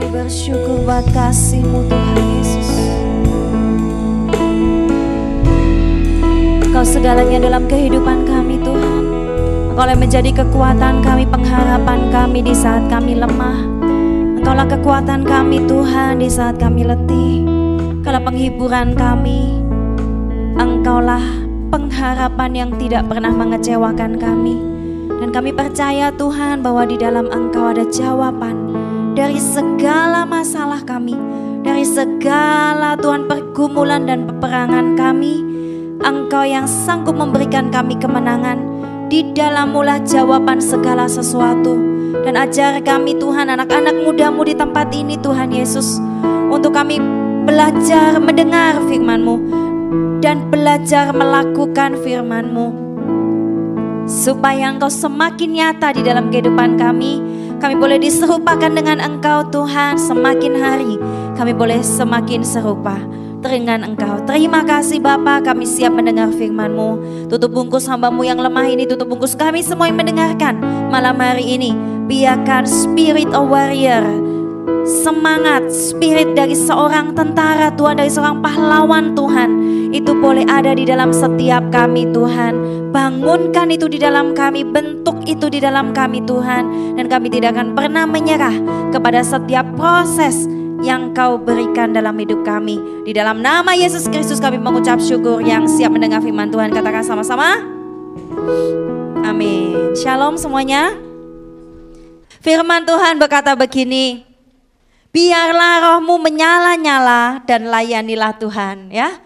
Kami bersyukur buat kasih-Mu Tuhan Yesus. Engkau segalanya dalam kehidupan kami Tuhan. Engkau yang menjadi kekuatan kami, pengharapan kami di saat kami lemah. Engkaulah kekuatan kami Tuhan di saat kami letih. Engkaulah penghiburan kami. Engkaulah pengharapan yang tidak pernah mengecewakan kami. Dan kami percaya Tuhan bahwa di dalam Engkau ada jawaban dari segala masalah kami, dari segala Tuhan pergumulan dan peperangan kami. Engkau yang sanggup memberikan kami kemenangan. Di dalam mulah jawaban segala sesuatu. Dan ajar kami Tuhan anak-anak mudamu di tempat ini Tuhan Yesus. Untuk kami belajar mendengar firman-Mu. Dan belajar melakukan firman-Mu supaya Engkau semakin nyata di dalam kehidupan kami. Kami boleh diserupakan dengan Engkau Tuhan semakin hari. Kami boleh semakin serupa dengan Engkau. Terima kasih Bapa, kami siap mendengar firman-Mu. Tutup bungkus hambamu yang lemah ini, tutup bungkus kami semua yang mendengarkan malam hari ini. Biarkan spirit of warrior, semangat, spirit dari seorang tentara Tuhan, dari seorang pahlawan Tuhan. Itu boleh ada di dalam setiap kami Tuhan. Bangunkan itu di dalam kami, bentuk itu di dalam kami Tuhan. Dan kami tidak akan pernah menyerah kepada setiap proses yang kau berikan dalam hidup kami. Di dalam nama Yesus Kristus kami mengucap syukur yang siap mendengar firman Tuhan. Katakan sama-sama. Amin. Shalom semuanya. Firman Tuhan berkata begini, biarlah rohmu menyala-nyala dan layanilah Tuhan ya.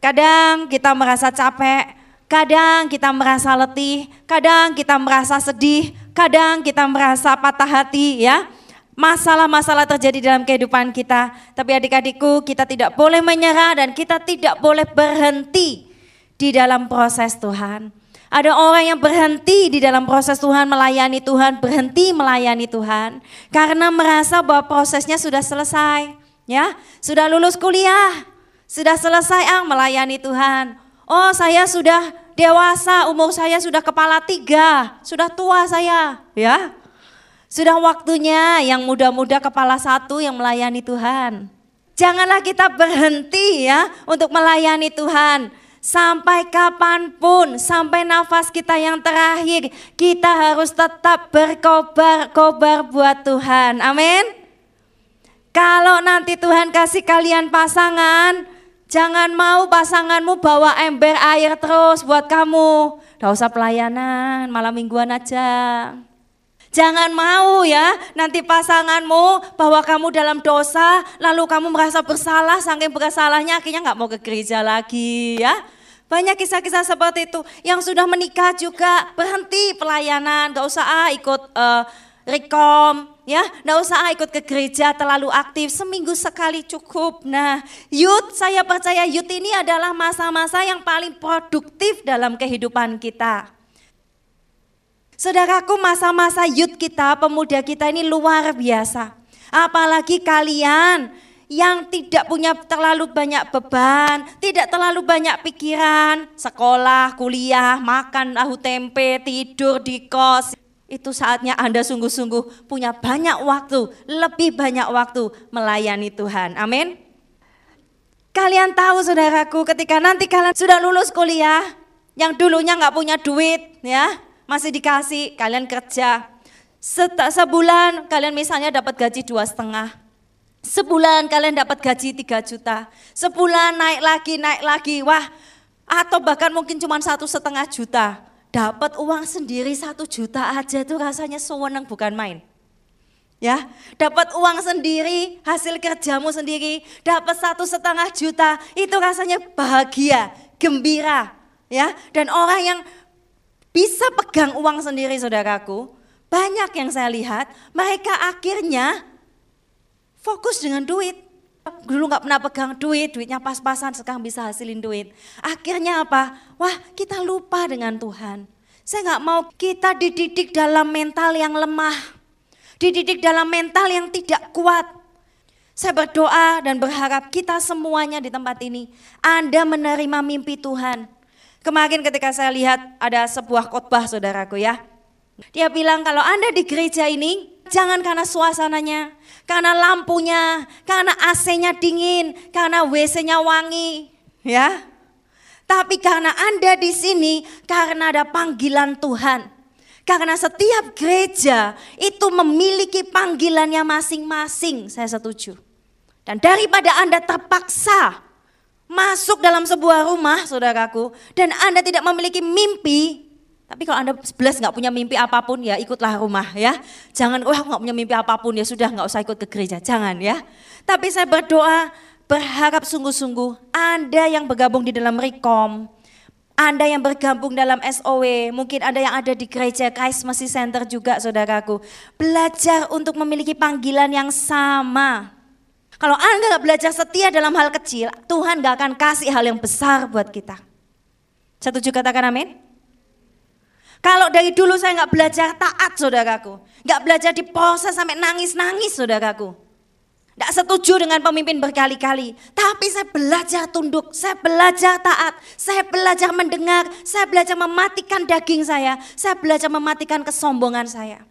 Kadang kita merasa capek, Kadang kita merasa letih, kadang kita merasa sedih, kadang kita merasa patah hati ya. Masalah-masalah terjadi dalam kehidupan kita. Tapi adik-adikku kita tidak boleh menyerah dan kita tidak boleh berhenti di dalam proses Tuhan. Ada orang yang berhenti di dalam proses Tuhan melayani Tuhan, berhenti melayani Tuhan karena merasa bahwa prosesnya sudah selesai, ya. Sudah lulus kuliah, sudah selesai ah melayani Tuhan. Oh, saya sudah dewasa, umur saya sudah kepala tiga, sudah tua saya, ya. Sudah waktunya yang muda-muda kepala satu yang melayani Tuhan. Janganlah kita berhenti ya untuk melayani Tuhan. Sampai kapan pun, sampai nafas kita yang terakhir, kita harus tetap berkobar-kobar buat Tuhan. Amin. Kalau nanti Tuhan kasih kalian pasangan, Jangan mau pasanganmu bawa ember air terus buat kamu. Gak usah pelayanan, malam mingguan aja. Jangan mau ya, nanti pasanganmu bahwa kamu dalam dosa, lalu kamu merasa bersalah, saking bersalahnya akhirnya nggak mau ke gereja lagi ya. Banyak kisah-kisah seperti itu. Yang sudah menikah juga berhenti pelayanan, gak usah ah ikut uh, rekom, ya, nggak usah ikut ke gereja terlalu aktif, seminggu sekali cukup. Nah, youth, saya percaya youth ini adalah masa-masa yang paling produktif dalam kehidupan kita. Saudaraku, masa-masa youth kita, pemuda kita ini luar biasa. Apalagi kalian yang tidak punya terlalu banyak beban, tidak terlalu banyak pikiran, sekolah, kuliah, makan tahu tempe, tidur di kos, itu saatnya Anda sungguh-sungguh punya banyak waktu, lebih banyak waktu melayani Tuhan. Amin. Kalian tahu saudaraku ketika nanti kalian sudah lulus kuliah, yang dulunya nggak punya duit ya, masih dikasih, kalian kerja. Sebulan kalian misalnya dapat gaji dua setengah. Sebulan kalian dapat gaji 3 juta. Sebulan naik lagi, naik lagi. Wah, atau bahkan mungkin cuma satu setengah juta dapat uang sendiri satu juta aja itu rasanya sewenang bukan main. Ya, dapat uang sendiri, hasil kerjamu sendiri, dapat satu setengah juta, itu rasanya bahagia, gembira, ya. Dan orang yang bisa pegang uang sendiri, saudaraku, banyak yang saya lihat, mereka akhirnya fokus dengan duit. Dulu nggak pernah pegang duit, duitnya pas-pasan, sekarang bisa hasilin duit. Akhirnya apa? Wah kita lupa dengan Tuhan. Saya nggak mau kita dididik dalam mental yang lemah. Dididik dalam mental yang tidak kuat. Saya berdoa dan berharap kita semuanya di tempat ini, Anda menerima mimpi Tuhan. Kemarin ketika saya lihat ada sebuah khotbah saudaraku ya. Dia bilang kalau Anda di gereja ini jangan karena suasananya, karena lampunya, karena AC-nya dingin, karena WC-nya wangi, ya. Tapi karena Anda di sini karena ada panggilan Tuhan. Karena setiap gereja itu memiliki panggilannya masing-masing, saya setuju. Dan daripada Anda terpaksa masuk dalam sebuah rumah, saudaraku, dan Anda tidak memiliki mimpi, tapi kalau Anda sebelas nggak punya mimpi apa pun ya ikutlah rumah ya. Jangan, wah nggak punya mimpi apa pun ya sudah nggak usah ikut ke gereja, jangan ya. Tapi saya berdoa, berharap sungguh-sungguh Anda yang bergabung di dalam Rekom, anda yang bergabung dalam SOW, mungkin Anda yang ada di gereja Mercy Center juga saudaraku. Belajar untuk memiliki panggilan yang sama. Kalau Anda nggak belajar setia dalam hal kecil, Tuhan nggak akan kasih hal yang besar buat kita. Setuju katakan amin? Kalau dari dulu saya nggak belajar taat saudaraku. Nggak belajar di diproses sampai nangis-nangis saudaraku. Nggak setuju dengan pemimpin berkali-kali. Tapi saya belajar tunduk, saya belajar taat, saya belajar mendengar, saya belajar mematikan daging saya, saya belajar mematikan kesombongan saya.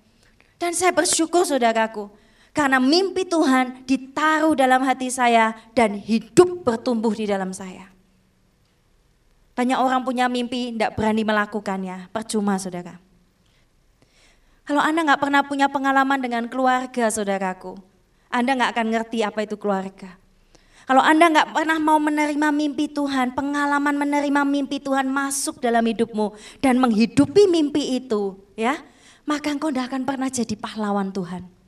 Dan saya bersyukur saudaraku, karena mimpi Tuhan ditaruh dalam hati saya dan hidup bertumbuh di dalam saya. Banyak orang punya mimpi, tidak berani melakukannya. Percuma saudara. Kalau Anda nggak pernah punya pengalaman dengan keluarga saudaraku, Anda nggak akan ngerti apa itu keluarga. Kalau Anda nggak pernah mau menerima mimpi Tuhan, pengalaman menerima mimpi Tuhan masuk dalam hidupmu dan menghidupi mimpi itu, ya, maka engkau tidak akan pernah jadi pahlawan Tuhan.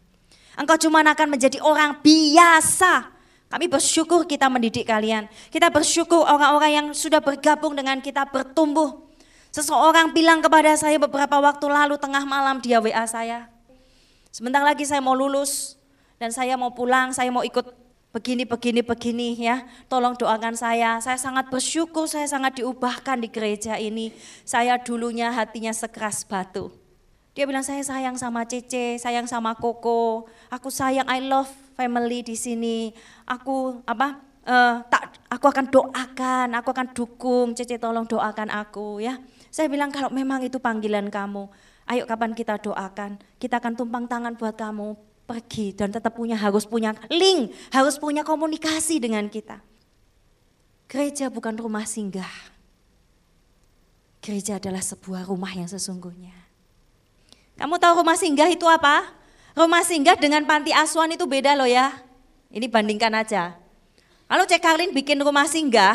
Engkau cuma akan menjadi orang biasa. Kami bersyukur kita mendidik kalian. Kita bersyukur orang-orang yang sudah bergabung dengan kita bertumbuh. Seseorang bilang kepada saya beberapa waktu lalu tengah malam dia WA saya. Sebentar lagi saya mau lulus dan saya mau pulang, saya mau ikut begini, begini, begini ya. Tolong doakan saya. Saya sangat bersyukur, saya sangat diubahkan di gereja ini. Saya dulunya hatinya sekeras batu. Dia bilang saya sayang sama Cece, sayang sama Koko. Aku sayang, I love family di sini. Aku apa? Uh, tak, aku akan doakan, aku akan dukung. Cece tolong doakan aku ya. Saya bilang kalau memang itu panggilan kamu, ayo kapan kita doakan. Kita akan tumpang tangan buat kamu pergi dan tetap punya harus punya link, harus punya komunikasi dengan kita. Gereja bukan rumah singgah. Gereja adalah sebuah rumah yang sesungguhnya. Kamu tahu rumah singgah itu apa? Rumah singgah dengan panti asuhan itu beda loh ya. Ini bandingkan aja. Kalau Cek Karlin bikin rumah singgah,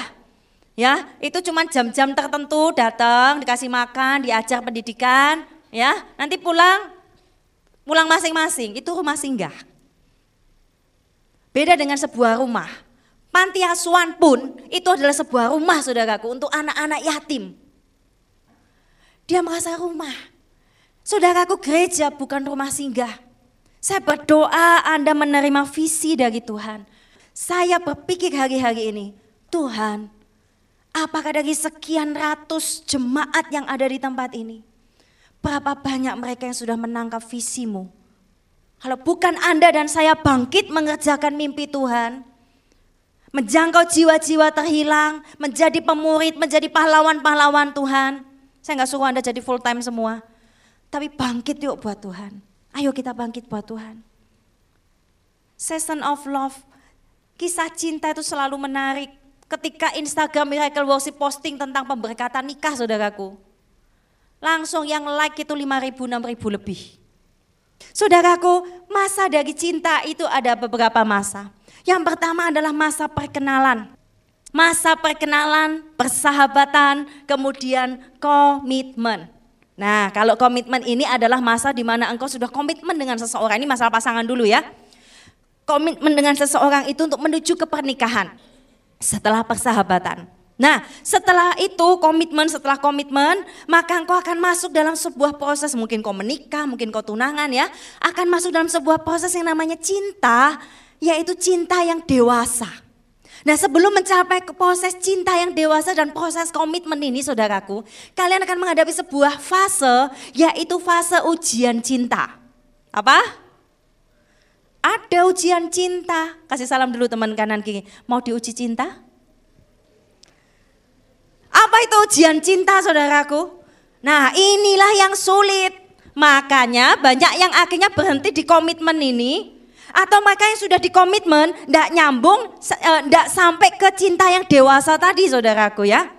ya itu cuma jam-jam tertentu datang, dikasih makan, diajar pendidikan, ya nanti pulang, pulang masing-masing. Itu rumah singgah. Beda dengan sebuah rumah. Panti asuhan pun itu adalah sebuah rumah saudaraku untuk anak-anak yatim. Dia merasa rumah. Saudaraku gereja bukan rumah singgah. Saya berdoa Anda menerima visi dari Tuhan. Saya berpikir hari-hari ini, Tuhan, apakah dari sekian ratus jemaat yang ada di tempat ini, berapa banyak mereka yang sudah menangkap visimu? Kalau bukan Anda dan saya bangkit mengerjakan mimpi Tuhan, menjangkau jiwa-jiwa terhilang, menjadi pemurid, menjadi pahlawan-pahlawan Tuhan. Saya nggak suruh Anda jadi full time semua. Tapi bangkit yuk buat Tuhan. Ayo kita bangkit buat Tuhan. Season of love, kisah cinta itu selalu menarik. Ketika Instagram Miracle Worship posting tentang pemberkatan nikah saudaraku. Langsung yang like itu 5 ribu, 6 ribu lebih. Saudaraku, masa dari cinta itu ada beberapa masa. Yang pertama adalah masa perkenalan. Masa perkenalan, persahabatan, kemudian komitmen. Nah, kalau komitmen ini adalah masa di mana engkau sudah komitmen dengan seseorang. Ini masalah pasangan dulu ya. Komitmen dengan seseorang itu untuk menuju ke pernikahan setelah persahabatan. Nah, setelah itu komitmen, setelah komitmen, maka engkau akan masuk dalam sebuah proses, mungkin kau menikah, mungkin kau tunangan ya, akan masuk dalam sebuah proses yang namanya cinta, yaitu cinta yang dewasa. Nah sebelum mencapai proses cinta yang dewasa dan proses komitmen ini saudaraku, kalian akan menghadapi sebuah fase yaitu fase ujian cinta. Apa? Ada ujian cinta. Kasih salam dulu teman kanan kiri. Mau diuji cinta? Apa itu ujian cinta saudaraku? Nah inilah yang sulit. Makanya banyak yang akhirnya berhenti di komitmen ini atau mereka yang sudah di komitmen tidak nyambung, tidak eh, sampai ke cinta yang dewasa tadi saudaraku ya.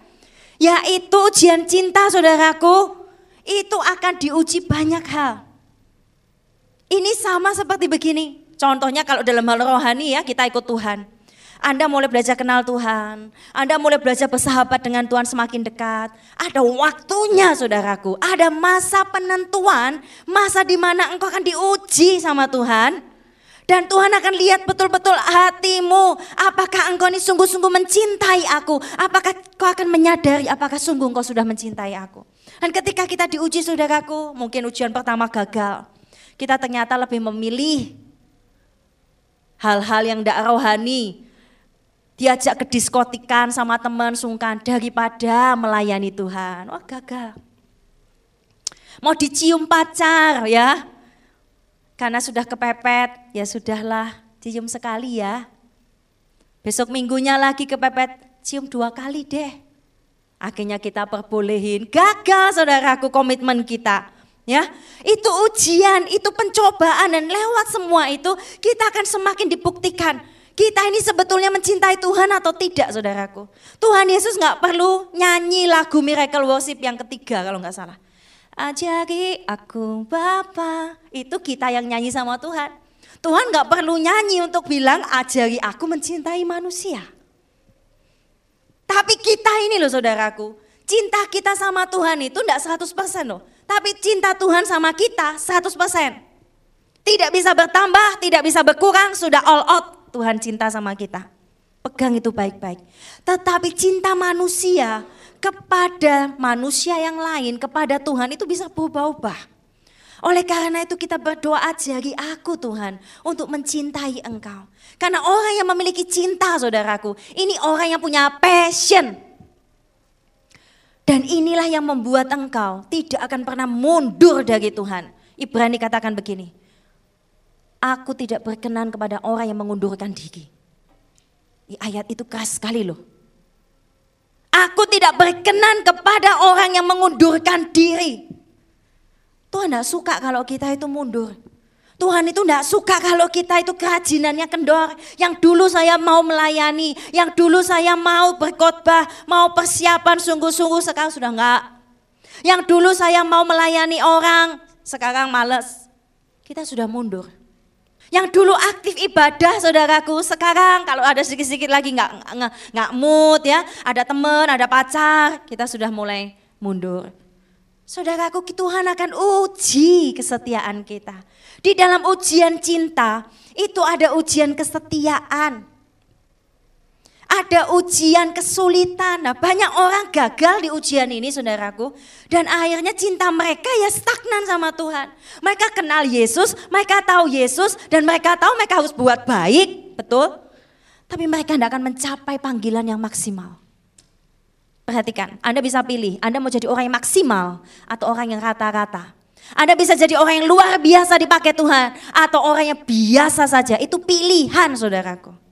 Yaitu ujian cinta saudaraku, itu akan diuji banyak hal. Ini sama seperti begini, contohnya kalau dalam hal rohani ya kita ikut Tuhan. Anda mulai belajar kenal Tuhan, Anda mulai belajar bersahabat dengan Tuhan semakin dekat. Ada waktunya saudaraku, ada masa penentuan, masa di mana engkau akan diuji sama Tuhan. Dan Tuhan akan lihat betul-betul hatimu. Apakah engkau ini sungguh-sungguh mencintai aku? Apakah kau akan menyadari apakah sungguh engkau sudah mencintai aku? Dan ketika kita diuji saudaraku, mungkin ujian pertama gagal. Kita ternyata lebih memilih hal-hal yang tidak rohani, diajak ke diskotikan sama teman sungkan daripada melayani Tuhan. Wah gagal. Mau dicium pacar ya, karena sudah kepepet, ya sudahlah cium sekali ya. Besok minggunya lagi kepepet, cium dua kali deh. Akhirnya kita perbolehin, gagal saudaraku komitmen kita. Ya, itu ujian, itu pencobaan dan lewat semua itu kita akan semakin dibuktikan kita ini sebetulnya mencintai Tuhan atau tidak saudaraku. Tuhan Yesus nggak perlu nyanyi lagu miracle worship yang ketiga kalau nggak salah. Ajari aku Bapa. Itu kita yang nyanyi sama Tuhan. Tuhan nggak perlu nyanyi untuk bilang ajari aku mencintai manusia. Tapi kita ini loh saudaraku. Cinta kita sama Tuhan itu enggak 100% loh. Tapi cinta Tuhan sama kita 100%. Tidak bisa bertambah, tidak bisa berkurang, sudah all out Tuhan cinta sama kita. Pegang itu baik-baik. Tetapi cinta manusia kepada manusia yang lain, kepada Tuhan itu bisa berubah-ubah. Oleh karena itu kita berdoa ajari aku Tuhan untuk mencintai engkau. Karena orang yang memiliki cinta saudaraku, ini orang yang punya passion. Dan inilah yang membuat engkau tidak akan pernah mundur dari Tuhan. Ibrani katakan begini, Aku tidak berkenan kepada orang yang mengundurkan diri. Ayat itu keras sekali loh. Aku tidak berkenan kepada orang yang mengundurkan diri. Tuhan tidak suka kalau kita itu mundur. Tuhan itu tidak suka kalau kita itu kerajinannya kendor. Yang dulu saya mau melayani, yang dulu saya mau berkhotbah, mau persiapan sungguh-sungguh sekarang sudah enggak. Yang dulu saya mau melayani orang, sekarang males. Kita sudah mundur. Yang dulu aktif ibadah saudaraku, sekarang kalau ada sedikit-sedikit lagi nggak nggak mood ya, ada teman, ada pacar, kita sudah mulai mundur. Saudaraku, Tuhan akan uji kesetiaan kita. Di dalam ujian cinta, itu ada ujian kesetiaan ada ujian kesulitan. Nah, banyak orang gagal di ujian ini saudaraku. Dan akhirnya cinta mereka ya stagnan sama Tuhan. Mereka kenal Yesus, mereka tahu Yesus dan mereka tahu mereka harus buat baik, betul? Tapi mereka tidak akan mencapai panggilan yang maksimal. Perhatikan, Anda bisa pilih, Anda mau jadi orang yang maksimal atau orang yang rata-rata. Anda bisa jadi orang yang luar biasa dipakai Tuhan atau orang yang biasa saja. Itu pilihan saudaraku.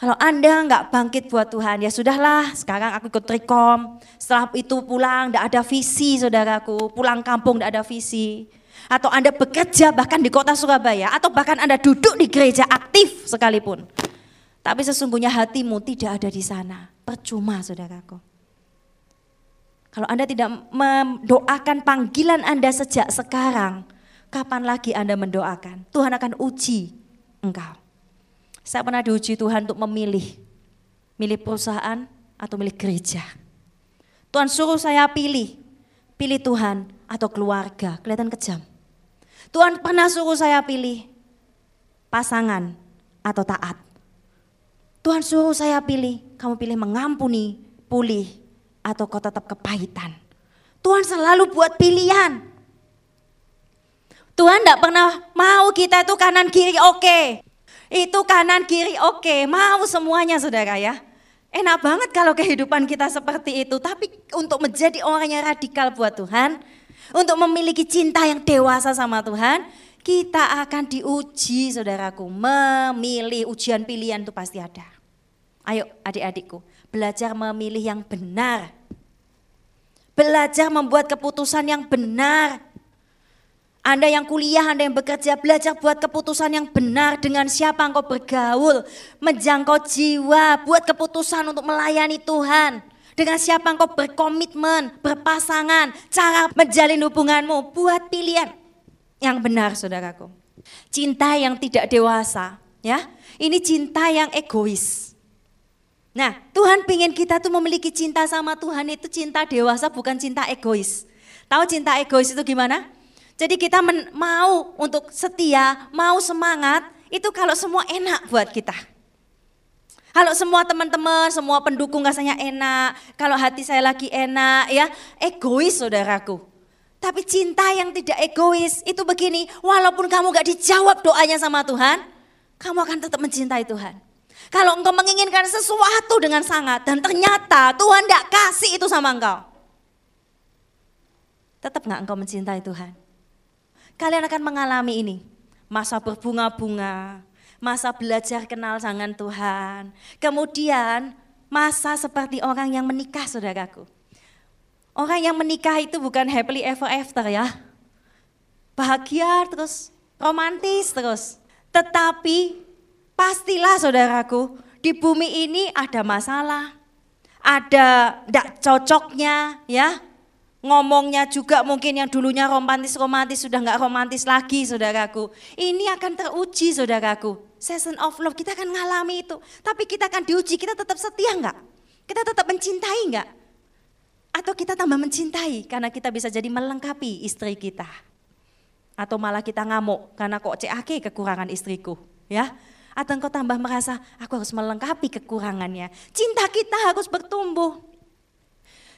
Kalau Anda nggak bangkit buat Tuhan, ya sudahlah sekarang aku ikut rekom. Setelah itu pulang, tidak ada visi saudaraku. Pulang kampung tidak ada visi. Atau Anda bekerja bahkan di kota Surabaya. Atau bahkan Anda duduk di gereja aktif sekalipun. Tapi sesungguhnya hatimu tidak ada di sana. Percuma saudaraku. Kalau Anda tidak mendoakan panggilan Anda sejak sekarang, kapan lagi Anda mendoakan? Tuhan akan uji engkau. Saya pernah diuji Tuhan untuk memilih. Milih perusahaan atau milih gereja. Tuhan suruh saya pilih. Pilih Tuhan atau keluarga. Kelihatan kejam. Tuhan pernah suruh saya pilih pasangan atau taat. Tuhan suruh saya pilih, kamu pilih mengampuni, pulih, atau kau tetap kepahitan. Tuhan selalu buat pilihan. Tuhan tidak pernah mau kita itu kanan kiri oke. Okay. Itu kanan kiri oke, okay. mau semuanya saudara ya. Enak banget kalau kehidupan kita seperti itu. Tapi untuk menjadi orang yang radikal buat Tuhan, untuk memiliki cinta yang dewasa sama Tuhan, kita akan diuji saudaraku. Memilih ujian pilihan itu pasti ada. Ayo adik-adikku, belajar memilih yang benar. Belajar membuat keputusan yang benar. Anda yang kuliah, Anda yang bekerja, belajar buat keputusan yang benar dengan siapa engkau bergaul, menjangkau jiwa, buat keputusan untuk melayani Tuhan. Dengan siapa engkau berkomitmen, berpasangan, cara menjalin hubunganmu, buat pilihan yang benar saudaraku. Cinta yang tidak dewasa, ya. Ini cinta yang egois. Nah, Tuhan ingin kita tuh memiliki cinta sama Tuhan itu cinta dewasa bukan cinta egois. Tahu cinta egois itu gimana? Jadi kita men, mau untuk setia, mau semangat, itu kalau semua enak buat kita. Kalau semua teman-teman, semua pendukung rasanya enak, kalau hati saya lagi enak ya, egois saudaraku. Tapi cinta yang tidak egois itu begini, walaupun kamu gak dijawab doanya sama Tuhan, kamu akan tetap mencintai Tuhan. Kalau engkau menginginkan sesuatu dengan sangat dan ternyata Tuhan tidak kasih itu sama engkau. Tetap nggak engkau mencintai Tuhan? Kalian akan mengalami ini. Masa berbunga-bunga, masa belajar kenal dengan Tuhan. Kemudian masa seperti orang yang menikah saudaraku. Orang yang menikah itu bukan happily ever after ya. Bahagia terus, romantis terus. Tetapi pastilah saudaraku, di bumi ini ada masalah. Ada tidak cocoknya ya, Ngomongnya juga mungkin yang dulunya romantis-romantis sudah nggak romantis lagi saudaraku. Ini akan teruji saudaraku. Season of love kita akan ngalami itu. Tapi kita akan diuji, kita tetap setia nggak? Kita tetap mencintai nggak? Atau kita tambah mencintai karena kita bisa jadi melengkapi istri kita. Atau malah kita ngamuk karena kok CAK kekurangan istriku. ya? Atau engkau tambah merasa aku harus melengkapi kekurangannya. Cinta kita harus bertumbuh.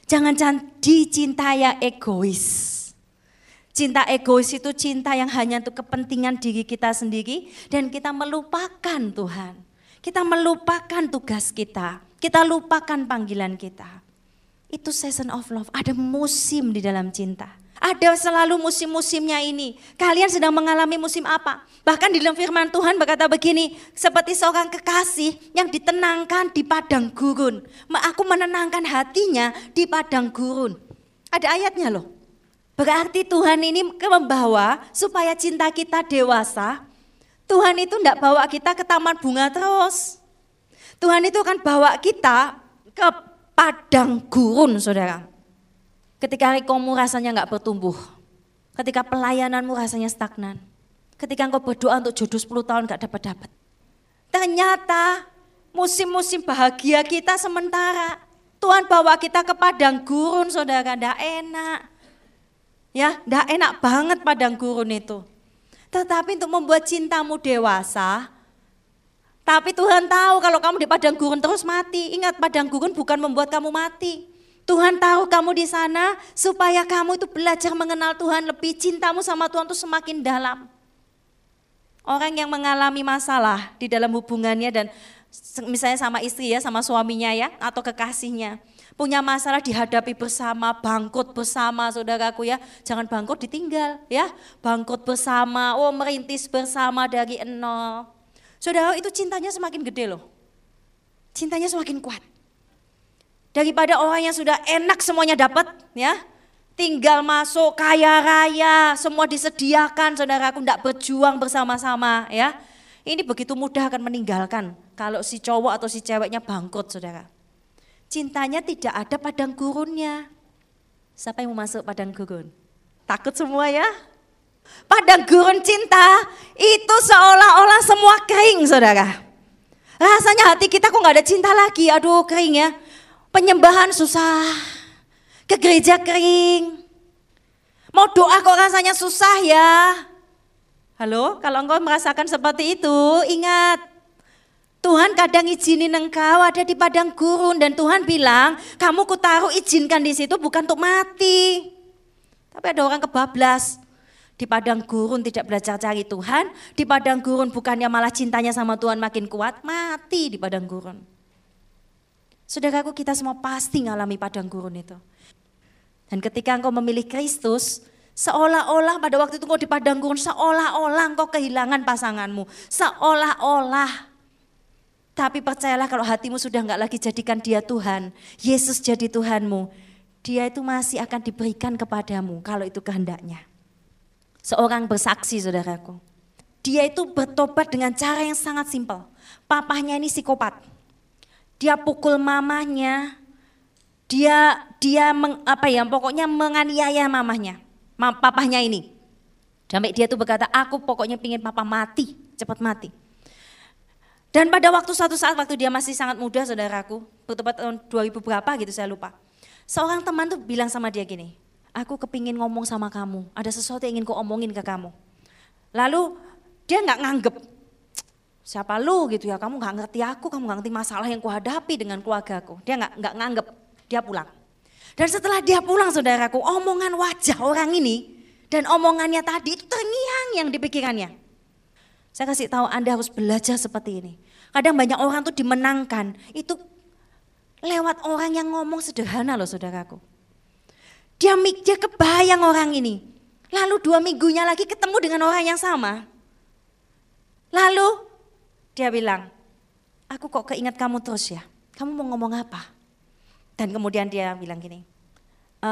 Jangan jadi cinta yang egois. Cinta egois itu cinta yang hanya untuk kepentingan diri kita sendiri dan kita melupakan Tuhan. Kita melupakan tugas kita. Kita lupakan panggilan kita. Itu season of love. Ada musim di dalam cinta. Ada selalu musim-musimnya ini. Kalian sedang mengalami musim apa? Bahkan di dalam firman Tuhan berkata begini, seperti seorang kekasih yang ditenangkan di padang gurun. Aku menenangkan hatinya di padang gurun. Ada ayatnya loh. Berarti Tuhan ini membawa supaya cinta kita dewasa. Tuhan itu tidak bawa kita ke taman bunga terus. Tuhan itu akan bawa kita ke padang gurun, saudara. Ketika kamu rasanya nggak bertumbuh, ketika pelayananmu rasanya stagnan, ketika engkau berdoa untuk jodoh 10 tahun nggak dapat-dapat. Ternyata musim-musim bahagia kita sementara. Tuhan bawa kita ke padang gurun, saudara, ndak enak. Ya, ndak enak banget padang gurun itu. Tetapi untuk membuat cintamu dewasa, tapi Tuhan tahu kalau kamu di padang gurun terus mati. Ingat padang gurun bukan membuat kamu mati. Tuhan tahu kamu di sana supaya kamu itu belajar mengenal Tuhan lebih, cintamu sama Tuhan itu semakin dalam. Orang yang mengalami masalah di dalam hubungannya dan misalnya sama istri ya, sama suaminya ya, atau kekasihnya. Punya masalah dihadapi bersama, bangkrut bersama saudaraku ya. Jangan bangkrut ditinggal ya. Bangkrut bersama, oh merintis bersama dari nol. Saudara itu cintanya semakin gede loh. Cintanya semakin kuat. Daripada orang yang sudah enak semuanya dapat ya. Tinggal masuk kaya raya, semua disediakan saudaraku tidak berjuang bersama-sama ya. Ini begitu mudah akan meninggalkan kalau si cowok atau si ceweknya bangkrut saudara. Cintanya tidak ada padang gurunnya. Siapa yang mau masuk padang gurun? Takut semua ya? Padang gurun cinta itu seolah-olah semua kering saudara. Rasanya hati kita kok nggak ada cinta lagi, aduh kering ya. Penyembahan susah. Ke gereja kering. Mau doa kok rasanya susah ya. Halo, kalau engkau merasakan seperti itu, ingat. Tuhan kadang izinin engkau ada di padang gurun dan Tuhan bilang, kamu kutaruh izinkan di situ bukan untuk mati. Tapi ada orang kebablas, di padang gurun tidak belajar cari Tuhan, di padang gurun bukannya malah cintanya sama Tuhan makin kuat, mati di padang gurun. Saudaraku kita semua pasti ngalami padang gurun itu. Dan ketika engkau memilih Kristus, seolah-olah pada waktu itu engkau di padang gurun, seolah-olah engkau kehilangan pasanganmu. Seolah-olah. Tapi percayalah kalau hatimu sudah enggak lagi jadikan dia Tuhan, Yesus jadi Tuhanmu, dia itu masih akan diberikan kepadamu kalau itu kehendaknya. Seorang bersaksi saudaraku. Dia itu bertobat dengan cara yang sangat simpel. Papahnya ini psikopat. Dia pukul mamahnya. Dia dia meng, apa ya pokoknya menganiaya mamahnya. Papahnya ini. Sampai dia tuh berkata, aku pokoknya pingin papa mati, cepat mati. Dan pada waktu suatu saat waktu dia masih sangat muda saudaraku, bertobat tahun 2000 berapa gitu saya lupa. Seorang teman tuh bilang sama dia gini, aku kepingin ngomong sama kamu, ada sesuatu yang ingin ku omongin ke kamu. Lalu dia nggak nganggep, siapa lu gitu ya, kamu nggak ngerti aku, kamu nggak ngerti masalah yang kuhadapi dengan keluargaku. Dia nggak nggak nganggep, dia pulang. Dan setelah dia pulang saudaraku, omongan wajah orang ini dan omongannya tadi itu terngiang yang dipikirannya. Saya kasih tahu Anda harus belajar seperti ini. Kadang banyak orang tuh dimenangkan, itu lewat orang yang ngomong sederhana loh saudaraku. Dia, dia kebayang orang ini. Lalu dua minggunya lagi ketemu dengan orang yang sama. Lalu dia bilang, aku kok keinget kamu terus ya. Kamu mau ngomong apa? Dan kemudian dia bilang gini, e,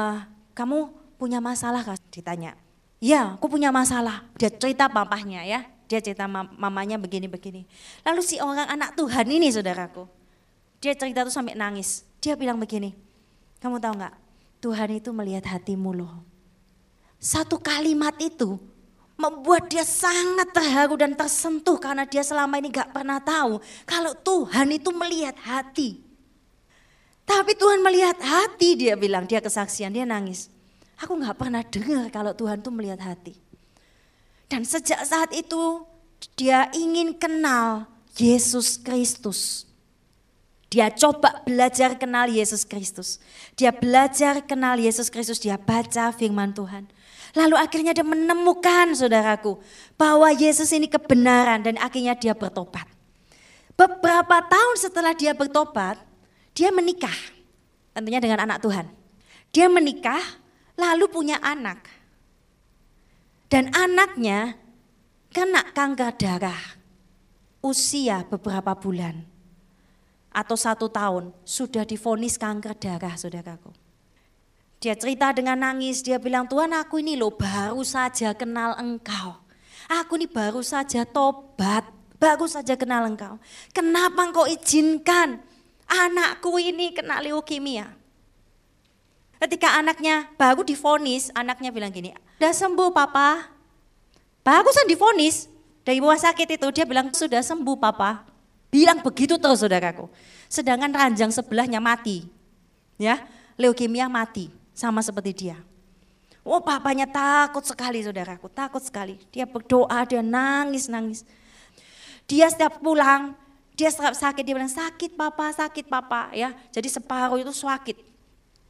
kamu punya masalah kah? Ditanya. Ya, aku punya masalah. Dia cerita papahnya ya. Dia cerita mamanya begini-begini. Lalu si orang anak Tuhan ini saudaraku, dia cerita tuh sampai nangis. Dia bilang begini, kamu tahu nggak? Tuhan itu melihat hatimu loh. Satu kalimat itu membuat dia sangat terharu dan tersentuh karena dia selama ini gak pernah tahu kalau Tuhan itu melihat hati. Tapi Tuhan melihat hati dia bilang, dia kesaksian, dia nangis. Aku gak pernah dengar kalau Tuhan itu melihat hati. Dan sejak saat itu dia ingin kenal Yesus Kristus. Dia coba belajar kenal Yesus Kristus. Dia belajar kenal Yesus Kristus, dia baca firman Tuhan. Lalu akhirnya dia menemukan saudaraku bahwa Yesus ini kebenaran dan akhirnya dia bertobat. Beberapa tahun setelah dia bertobat, dia menikah. Tentunya dengan anak Tuhan. Dia menikah lalu punya anak. Dan anaknya kena kanker darah usia beberapa bulan atau satu tahun sudah difonis kanker darah saudaraku. Dia cerita dengan nangis, dia bilang Tuhan aku ini loh baru saja kenal engkau. Aku ini baru saja tobat, baru saja kenal engkau. Kenapa engkau izinkan anakku ini kena leukemia? Ketika anaknya baru difonis, anaknya bilang gini, udah sembuh papa. Bagusan difonis dari rumah sakit itu, dia bilang sudah sembuh papa. Bilang begitu terus saudaraku. Sedangkan ranjang sebelahnya mati. Ya, leukemia mati sama seperti dia. Oh papanya takut sekali saudaraku, takut sekali. Dia berdoa, dia nangis-nangis. Dia setiap pulang, dia setiap sakit, dia bilang sakit papa, sakit papa. ya. Jadi separuh itu sakit.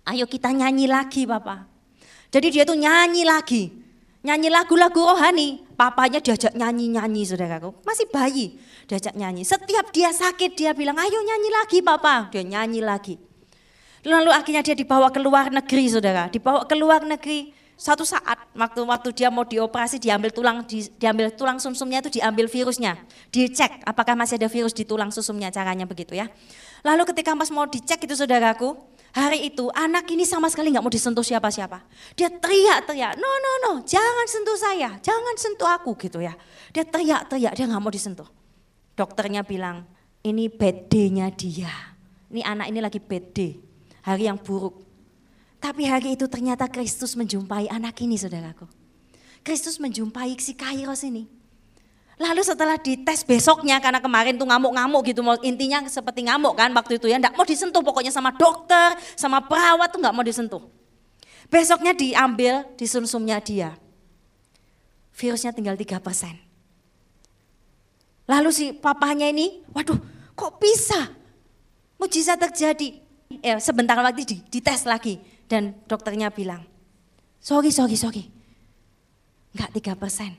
Ayo kita nyanyi lagi papa. Jadi dia tuh nyanyi lagi. Nyanyi lagu-lagu rohani. Papanya diajak nyanyi-nyanyi saudaraku. Masih bayi diajak nyanyi. Setiap dia sakit dia bilang, ayo nyanyi lagi papa. Dia nyanyi lagi. Lalu akhirnya dia dibawa ke luar negeri saudara. Dibawa ke luar negeri. Satu saat waktu waktu dia mau dioperasi diambil tulang di, diambil tulang sumsumnya itu diambil virusnya, dicek apakah masih ada virus di tulang sumsumnya caranya begitu ya. Lalu ketika pas mau dicek itu saudaraku, hari itu anak ini sama sekali nggak mau disentuh siapa-siapa. Dia teriak-teriak, no no no, jangan sentuh saya, jangan sentuh aku gitu ya. Dia teriak-teriak, dia nggak mau disentuh. Dokternya bilang, ini bad dia. Ini anak ini lagi bad hari yang buruk. Tapi hari itu ternyata Kristus menjumpai anak ini saudaraku. Kristus menjumpai si Kairos ini. Lalu setelah dites besoknya karena kemarin tuh ngamuk-ngamuk gitu intinya seperti ngamuk kan waktu itu ya enggak mau disentuh pokoknya sama dokter sama perawat tuh enggak mau disentuh. Besoknya diambil di sumsumnya dia. Virusnya tinggal 3 persen. Lalu si papahnya ini, waduh kok bisa? Mujizat terjadi. Eh, sebentar lagi dites lagi. Dan dokternya bilang, sorry, sorry, sorry. Enggak tiga persen,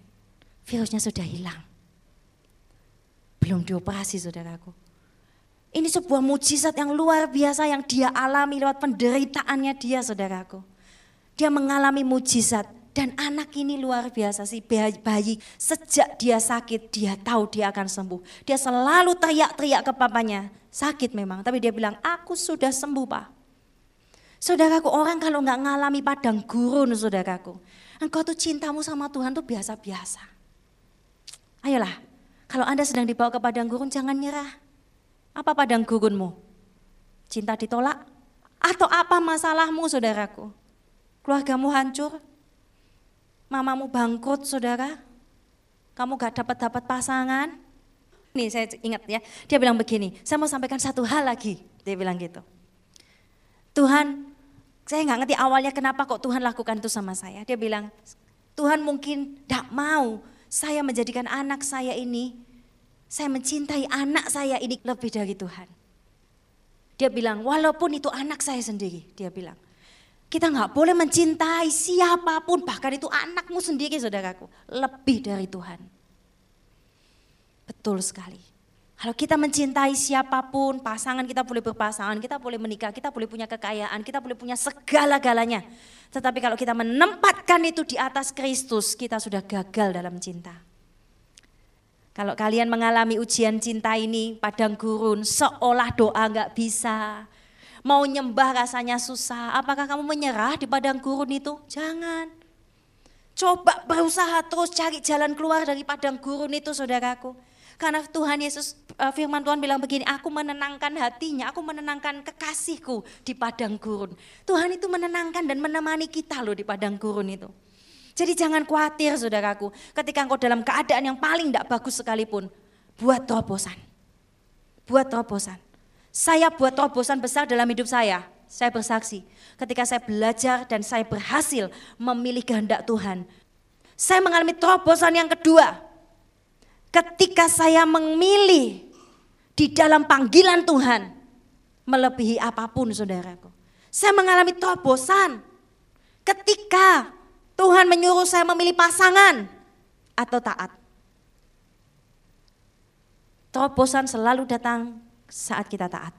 virusnya sudah hilang. Belum dioperasi saudaraku. Ini sebuah mujizat yang luar biasa yang dia alami lewat penderitaannya dia saudaraku. Dia mengalami mujizat dan anak ini luar biasa sih bayi sejak dia sakit dia tahu dia akan sembuh. Dia selalu teriak-teriak ke papanya. Sakit memang tapi dia bilang aku sudah sembuh pak. Saudaraku, orang kalau nggak ngalami padang gurun, saudaraku. Engkau tuh cintamu sama Tuhan tuh biasa-biasa. Ayolah, kalau Anda sedang dibawa ke padang gurun, jangan nyerah. Apa padang gurunmu? Cinta ditolak? Atau apa masalahmu, saudaraku? Keluargamu hancur? Mamamu bangkrut, saudara? Kamu gak dapat-dapat pasangan? Nih saya ingat ya, dia bilang begini, saya mau sampaikan satu hal lagi. Dia bilang gitu. Tuhan, saya nggak ngerti awalnya kenapa kok Tuhan lakukan itu sama saya. Dia bilang, Tuhan mungkin tidak mau saya menjadikan anak saya ini, saya mencintai anak saya ini lebih dari Tuhan. Dia bilang, walaupun itu anak saya sendiri, dia bilang. Kita nggak boleh mencintai siapa pun, bahkan itu anakmu sendiri saudaraku, lebih dari Tuhan. Betul sekali. Kalau kita mencintai siapa pun, pasangan kita boleh berpasangan, kita boleh menikah, kita boleh punya kekayaan, kita boleh punya segala-galanya. Tetapi kalau kita menempatkan itu di atas Kristus, kita sudah gagal dalam cinta. Kalau kalian mengalami ujian cinta ini, padang gurun, seolah doa nggak bisa, Mau nyembah rasanya susah. Apakah kamu menyerah di padang gurun itu? Jangan. Coba berusaha terus cari jalan keluar dari padang gurun itu saudaraku. Karena Tuhan Yesus, eh, firman Tuhan bilang begini, aku menenangkan hatinya, aku menenangkan kekasihku di padang gurun. Tuhan itu menenangkan dan menemani kita loh di padang gurun itu. Jadi jangan khawatir saudaraku, ketika engkau dalam keadaan yang paling tidak bagus sekalipun, buat terobosan. Buat terobosan. Saya buat terobosan besar dalam hidup saya. Saya bersaksi, ketika saya belajar dan saya berhasil memilih kehendak Tuhan. Saya mengalami terobosan yang kedua. Ketika saya memilih di dalam panggilan Tuhan, melebihi apa pun saudaraku. Saya mengalami terobosan ketika Tuhan menyuruh saya memilih pasangan atau taat. Terobosan selalu datang saat kita taat.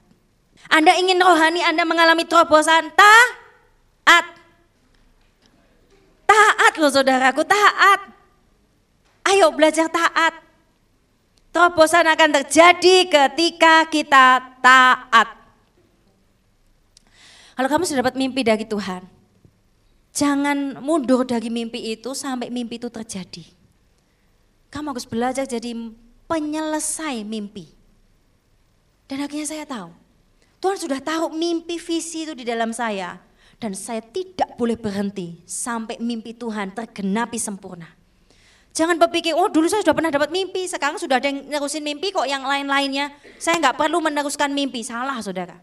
Anda ingin rohani, Anda mengalami terobosan, taat. Taat loh saudaraku, taat. Ayo belajar taat. Terobosan akan terjadi ketika kita taat. Kalau kamu sudah dapat mimpi dari Tuhan, jangan mundur dari mimpi itu sampai mimpi itu terjadi. Kamu harus belajar jadi penyelesai mimpi. Dan akhirnya saya tahu, Tuhan sudah tahu mimpi visi itu di dalam saya. Dan saya tidak boleh berhenti sampai mimpi Tuhan tergenapi sempurna. Jangan berpikir, oh dulu saya sudah pernah dapat mimpi, sekarang sudah ada yang nerusin mimpi kok yang lain-lainnya. Saya nggak perlu meneruskan mimpi, salah saudara.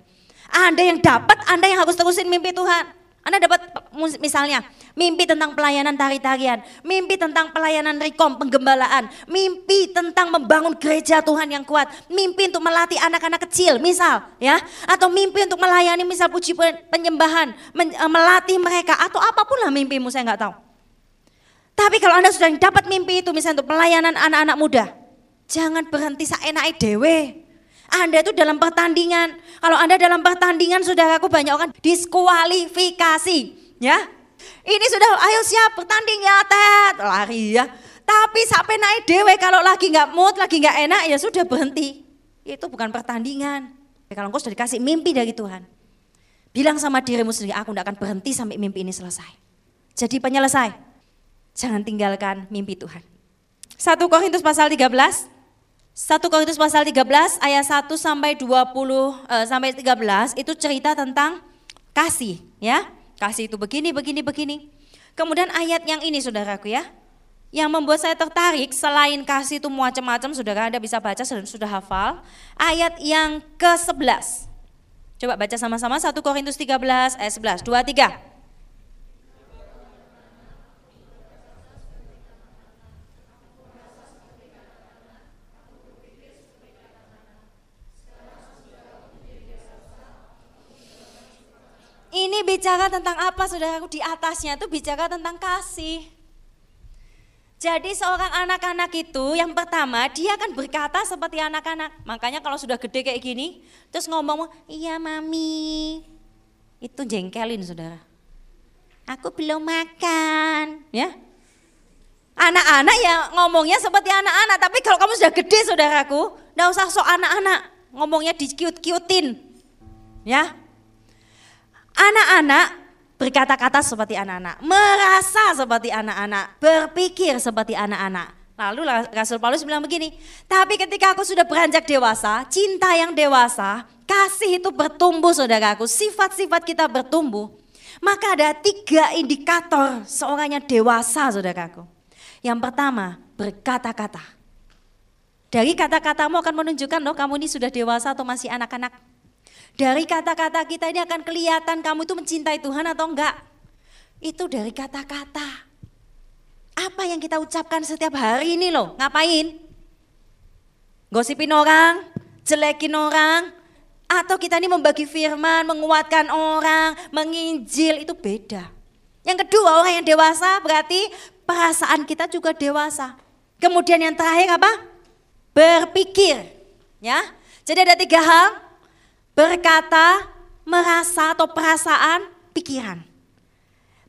Anda yang dapat, Anda yang harus terusin mimpi Tuhan. Anda dapat misalnya mimpi tentang pelayanan tari-tarian, mimpi tentang pelayanan rekom, penggembalaan, mimpi tentang membangun gereja Tuhan yang kuat, mimpi untuk melatih anak-anak kecil misal ya, atau mimpi untuk melayani misal puji penyembahan, eh, melatih mereka atau apa pun lah mimpimu saya nggak tahu. Tapi kalau Anda sudah dapat mimpi itu misalnya untuk pelayanan anak-anak muda, jangan berhenti saenai dewe. Anda itu dalam pertandingan. Kalau Anda dalam pertandingan sudah aku banyak orang diskualifikasi, ya. Ini sudah ayo siap bertanding ya, Tet. Lari ya. Tapi sampai naik dewe kalau lagi nggak mood, lagi nggak enak ya sudah berhenti. Itu bukan pertandingan. Kalau engkau sudah dikasih mimpi dari Tuhan. Bilang sama dirimu sendiri, aku tidak akan berhenti sampai mimpi ini selesai. Jadi penyelesai. Jangan tinggalkan mimpi Tuhan. 1 Korintus pasal 13 1 Korintus pasal 13 ayat 1 sampai 20 uh, sampai 13 itu cerita tentang kasih ya. Kasih itu begini begini begini. Kemudian ayat yang ini Saudaraku ya. Yang membuat saya tertarik selain kasih itu macam-macam Saudara Anda bisa baca sudah, sudah hafal. Ayat yang ke-11. Coba baca sama-sama 1 Korintus 13 ayat 11. 2 3. Ini bicara tentang apa saudaraku di atasnya itu bicara tentang kasih. Jadi seorang anak-anak itu yang pertama dia akan berkata seperti anak-anak. Makanya kalau sudah gede kayak gini terus ngomong, iya mami. Itu jengkelin saudara. Aku belum makan ya. Anak-anak ya ngomongnya seperti anak-anak. Tapi kalau kamu sudah gede saudaraku, gak usah sok anak-anak. Ngomongnya dikiut-kiutin. Ya, Anak-anak berkata-kata seperti anak-anak, merasa seperti anak-anak, berpikir seperti anak-anak. Lalu Rasul Paulus bilang begini, tapi ketika aku sudah beranjak dewasa, cinta yang dewasa, kasih itu bertumbuh saudaraku, sifat-sifat kita bertumbuh. Maka ada tiga indikator seorang yang dewasa saudaraku. Yang pertama, berkata-kata. Dari kata-katamu akan menunjukkan loh kamu ini sudah dewasa atau masih anak-anak. Dari kata-kata kita ini akan kelihatan kamu itu mencintai Tuhan atau enggak. Itu dari kata-kata. Apa yang kita ucapkan setiap hari ini loh, ngapain? Gosipin orang, jelekin orang, atau kita ini membagi firman, menguatkan orang, menginjil, itu beda. Yang kedua orang yang dewasa berarti perasaan kita juga dewasa. Kemudian yang terakhir apa? Berpikir. Ya, jadi ada tiga hal, berkata, merasa atau perasaan, pikiran.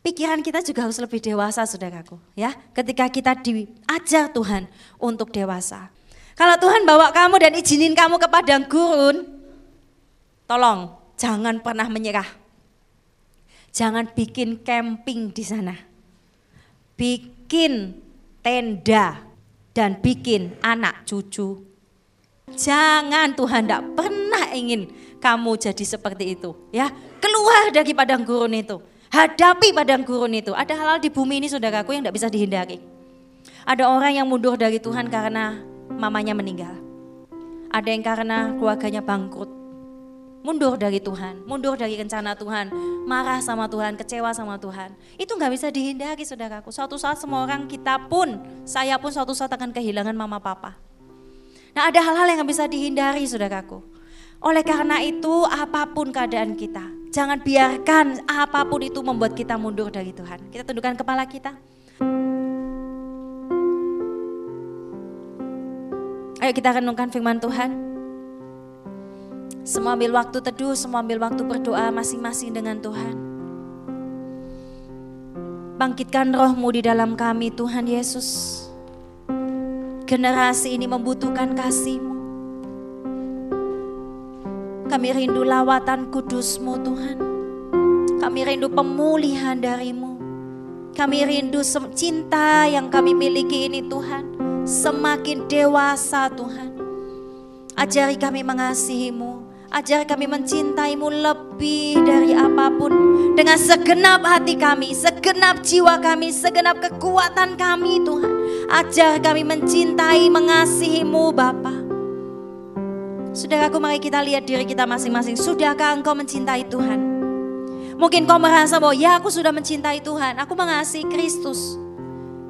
Pikiran kita juga harus lebih dewasa saudaraku ya. Ketika kita diajar Tuhan untuk dewasa. Kalau Tuhan bawa kamu dan izinin kamu ke padang gurun tolong jangan pernah menyerah. Jangan bikin camping di sana. Bikin tenda dan bikin anak cucu. Jangan Tuhan tidak pernah ingin kamu jadi seperti itu ya keluar dari padang gurun itu Hadapi padang gurun itu. Ada hal-hal di bumi ini saudaraku yang tidak bisa dihindari. Ada orang yang mundur dari Tuhan karena mamanya meninggal. Ada yang karena keluarganya bangkrut. Mundur dari Tuhan, mundur dari rencana Tuhan, marah sama Tuhan, kecewa sama Tuhan. Itu nggak bisa dihindari saudaraku. Suatu saat semua orang kita pun, saya pun suatu saat akan kehilangan mama papa. Nah ada hal-hal yang nggak bisa dihindari saudaraku. Oleh karena itu apa pun keadaan kita, Jangan biarkan apa pun itu membuat kita mundur dari Tuhan. Kita tundukkan kepala kita. Ayo kita renungkan firman Tuhan. Semua ambil waktu teduh, semua ambil waktu berdoa masing-masing dengan Tuhan. Bangkitkan rohmu di dalam kami Tuhan Yesus. Generasi ini membutuhkan kasihmu. Kami rindu lawatan kudusmu Tuhan. Kami rindu pemulihan darimu. Kami rindu cinta yang kami miliki ini Tuhan. Semakin dewasa Tuhan. Ajari kami mengasihimu. Ajari kami mencintaimu lebih dari apa pun. Dengan segenap hati kami, segenap jiwa kami, segenap kekuatan kami Tuhan. Ajar kami mencintai, mengasihimu Bapak. Saudaraku mari kita lihat diri kita masing-masing. Sudahkah engkau mencintai Tuhan? Mungkin kau merasa bahwa ya aku sudah mencintai Tuhan, aku mengasihi Kristus.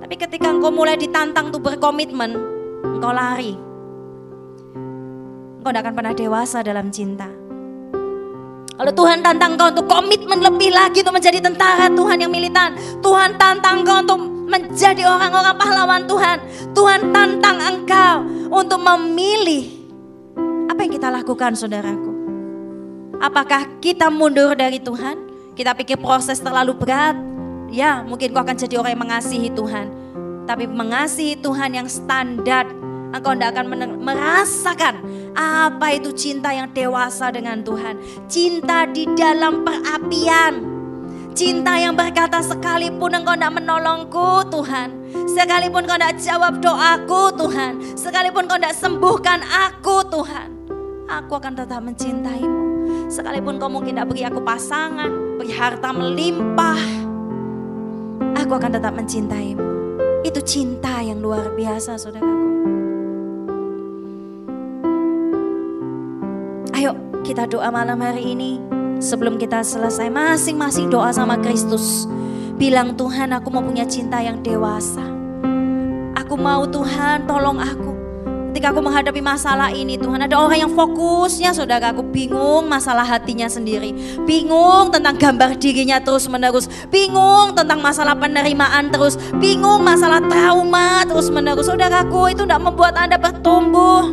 Tapi ketika engkau mulai ditantang untuk berkomitmen, engkau lari. Engkau tidak akan pernah dewasa dalam cinta. Kalau Tuhan tantang engkau untuk komitmen lebih lagi untuk menjadi tentara Tuhan yang militan. Tuhan tantang engkau untuk menjadi orang-orang pahlawan Tuhan. Tuhan tantang engkau untuk memilih apa yang kita lakukan saudaraku? Apakah kita mundur dari Tuhan? Kita pikir proses terlalu berat? Ya mungkin kau akan jadi orang yang mengasihi Tuhan. Tapi mengasihi Tuhan yang standar engkau tidak akan merasakan apa itu cinta yang dewasa dengan Tuhan. Cinta di dalam perapian. Cinta yang berkata sekalipun engkau tidak menolongku Tuhan. Sekalipun kau tidak jawab doaku Tuhan. Sekalipun kau tidak sembuhkan aku Tuhan aku akan tetap mencintaimu. Sekalipun kau mungkin tidak beri aku pasangan, beri harta melimpah, aku akan tetap mencintaimu. Itu cinta yang luar biasa saudaraku. Ayo kita doa malam hari ini. Sebelum kita selesai masing-masing doa sama Kristus. Bilang Tuhan aku mau punya cinta yang dewasa. Aku mau Tuhan tolong aku Ketika aku menghadapi masalah ini Tuhan ada orang yang fokusnya saudara aku bingung masalah hatinya sendiri. Bingung tentang gambar dirinya terus menerus. Bingung tentang masalah penerimaan terus. Bingung masalah trauma terus menerus. Saudaraku itu tidak membuat Anda bertumbuh.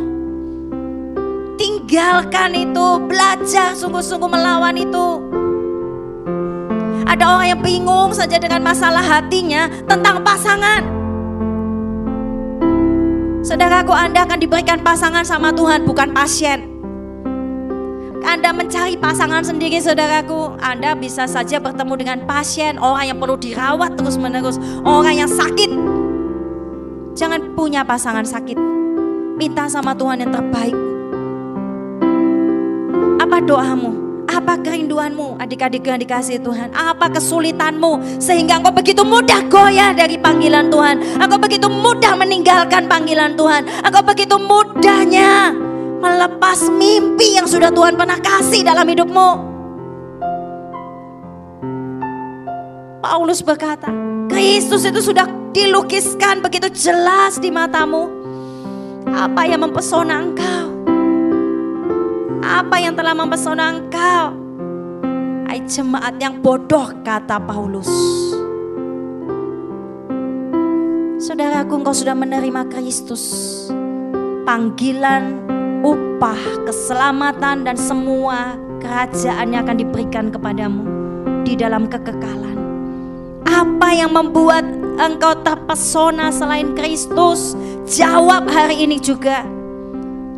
Tinggalkan itu, belajar sungguh-sungguh melawan itu. Ada orang yang bingung saja dengan masalah hatinya tentang pasangan. Saudaraku Anda akan diberikan pasangan sama Tuhan bukan pasien. Anda mencari pasangan sendiri saudaraku, Anda bisa saja bertemu dengan pasien, orang yang perlu dirawat terus-menerus, orang yang sakit. Jangan punya pasangan sakit. Minta sama Tuhan yang terbaik. Apa doamu? Apa kerinduanmu adik-adik yang dikasih Tuhan? Apa kesulitanmu sehingga engkau begitu mudah goyah dari panggilan Tuhan? Engkau begitu mudah meninggalkan panggilan Tuhan. Engkau begitu mudahnya melepas mimpi yang sudah Tuhan pernah kasih dalam hidupmu. Paulus berkata, Kristus itu sudah dilukiskan begitu jelas di matamu. Apa yang mempesona engkau? Apa yang telah mempesona engkau? Hai jemaat yang bodoh kata Paulus. Saudaraku engkau sudah menerima Kristus. Panggilan, upah, keselamatan dan semua kerajaannya akan diberikan kepadamu di dalam kekekalan. Apa yang membuat engkau terpesona selain Kristus? Jawab hari ini juga.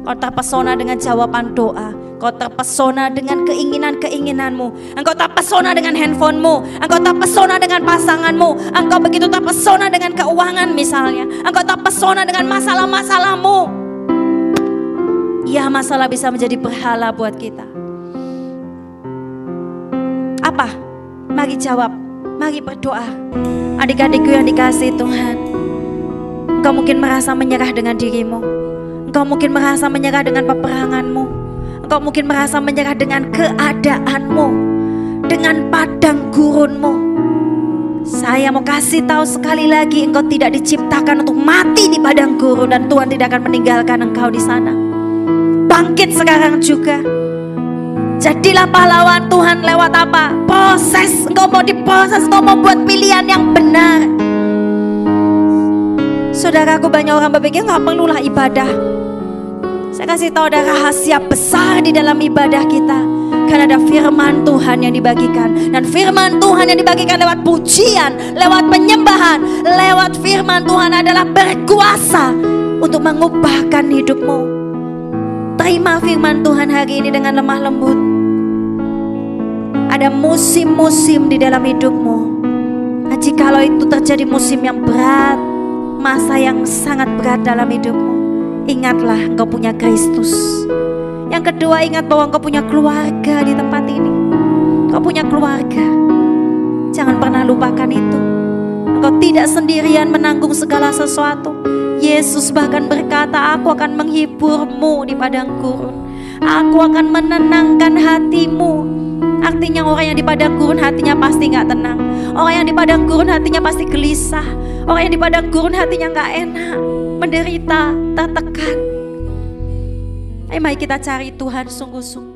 Kau terpesona dengan jawaban doa. Kau terpesona dengan keinginan-keinginanmu. Engkau terpesona dengan handphonemu. Engkau terpesona dengan pasanganmu. Engkau begitu terpesona dengan keuangan misalnya. Engkau terpesona dengan masalah-masalahmu. Ya masalah bisa menjadi berhala buat kita. Apa? Mari jawab. Mari berdoa. Adik-adikku yang dikasih Tuhan. Engkau mungkin merasa menyerah dengan dirimu. Engkau mungkin merasa menyerah dengan peperanganmu. Engkau mungkin merasa menyerah dengan keadaanmu. Dengan padang gurunmu. Saya mau kasih tahu sekali lagi engkau tidak diciptakan untuk mati di padang gurun dan Tuhan tidak akan meninggalkan engkau di sana. Bangkit sekarang juga. Jadilah pahlawan Tuhan lewat apa? Proses. Engkau mau diproses, engkau mau buat pilihan yang benar. Saudaraku banyak orang berpikir nggak perlulah ibadah. Saya kasih tahu ada rahasia besar di dalam ibadah kita. Karena ada firman Tuhan yang dibagikan. Dan firman Tuhan yang dibagikan lewat pujian, lewat penyembahan, lewat firman Tuhan adalah berkuasa untuk mengubahkan hidupmu. Terima firman Tuhan hari ini dengan lemah lembut. Ada musim-musim di dalam hidupmu. Nah, jikalau itu terjadi musim yang berat, masa yang sangat berat dalam hidupmu Ingatlah engkau punya Kristus. Yang kedua ingat bahwa engkau punya keluarga di tempat ini. Engkau punya keluarga. Jangan pernah lupakan itu. Engkau tidak sendirian menanggung segala sesuatu. Yesus bahkan berkata, aku akan menghiburmu di padang gurun. Aku akan menenangkan hatimu. Artinya orang yang di padang gurun hatinya pasti nggak tenang. Orang yang di padang gurun hatinya pasti gelisah. Orang yang di padang gurun hatinya nggak enak menderita, tertekan. Ayo mari kita cari Tuhan sungguh-sungguh.